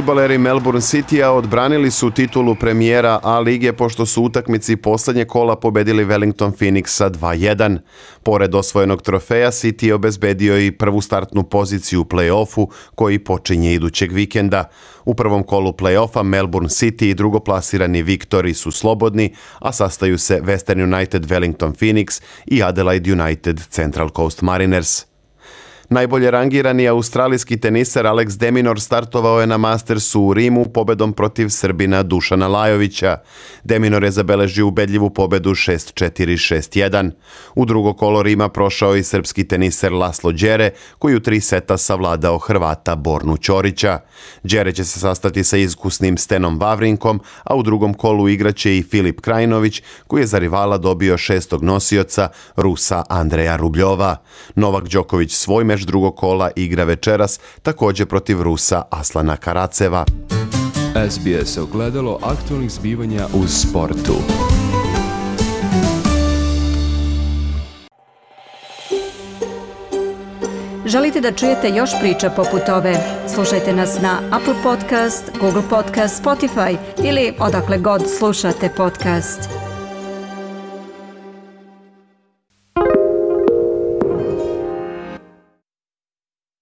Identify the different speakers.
Speaker 1: Futbaleri Melbourne City-a odbranili su titulu premijera A lige pošto su utakmici poslednje kola pobedili Wellington Phoenix sa 2-1. Pored osvojenog trofeja, City je obezbedio i prvu startnu poziciju u play-offu koji počinje idućeg vikenda. U prvom kolu play-offa Melbourne City i drugoplasirani Victory su slobodni, a sastaju se Western United Wellington Phoenix i Adelaide United Central Coast Mariners. Najbolje rangirani australijski teniser Alex Deminor startovao je na Mastersu u Rimu pobedom protiv Srbina Dušana Lajovića. Deminor je zabeležio ubedljivu pobedu 6-4-6-1. U drugo kolo Rima prošao i srpski teniser Laslo Đere, koji u tri seta savladao Hrvata Bornu Ćorića. Đere će se sastati sa iskusnim Stenom Vavrinkom, a u drugom kolu igraće i Filip Krajinović, koji je za rivala dobio šestog nosioca Rusa Andreja Rubljova. Novak Đoković svoj meč drugog kola igra večeras takođe protiv Rusa Aslana Karaceva.
Speaker 2: SBS ogledalo aktualnih zbivanja u sportu.
Speaker 3: Želite da čujete još priča poput ove? Slušajte nas na Apple Podcast, Google Podcast, Spotify ili odakle god slušate podcast.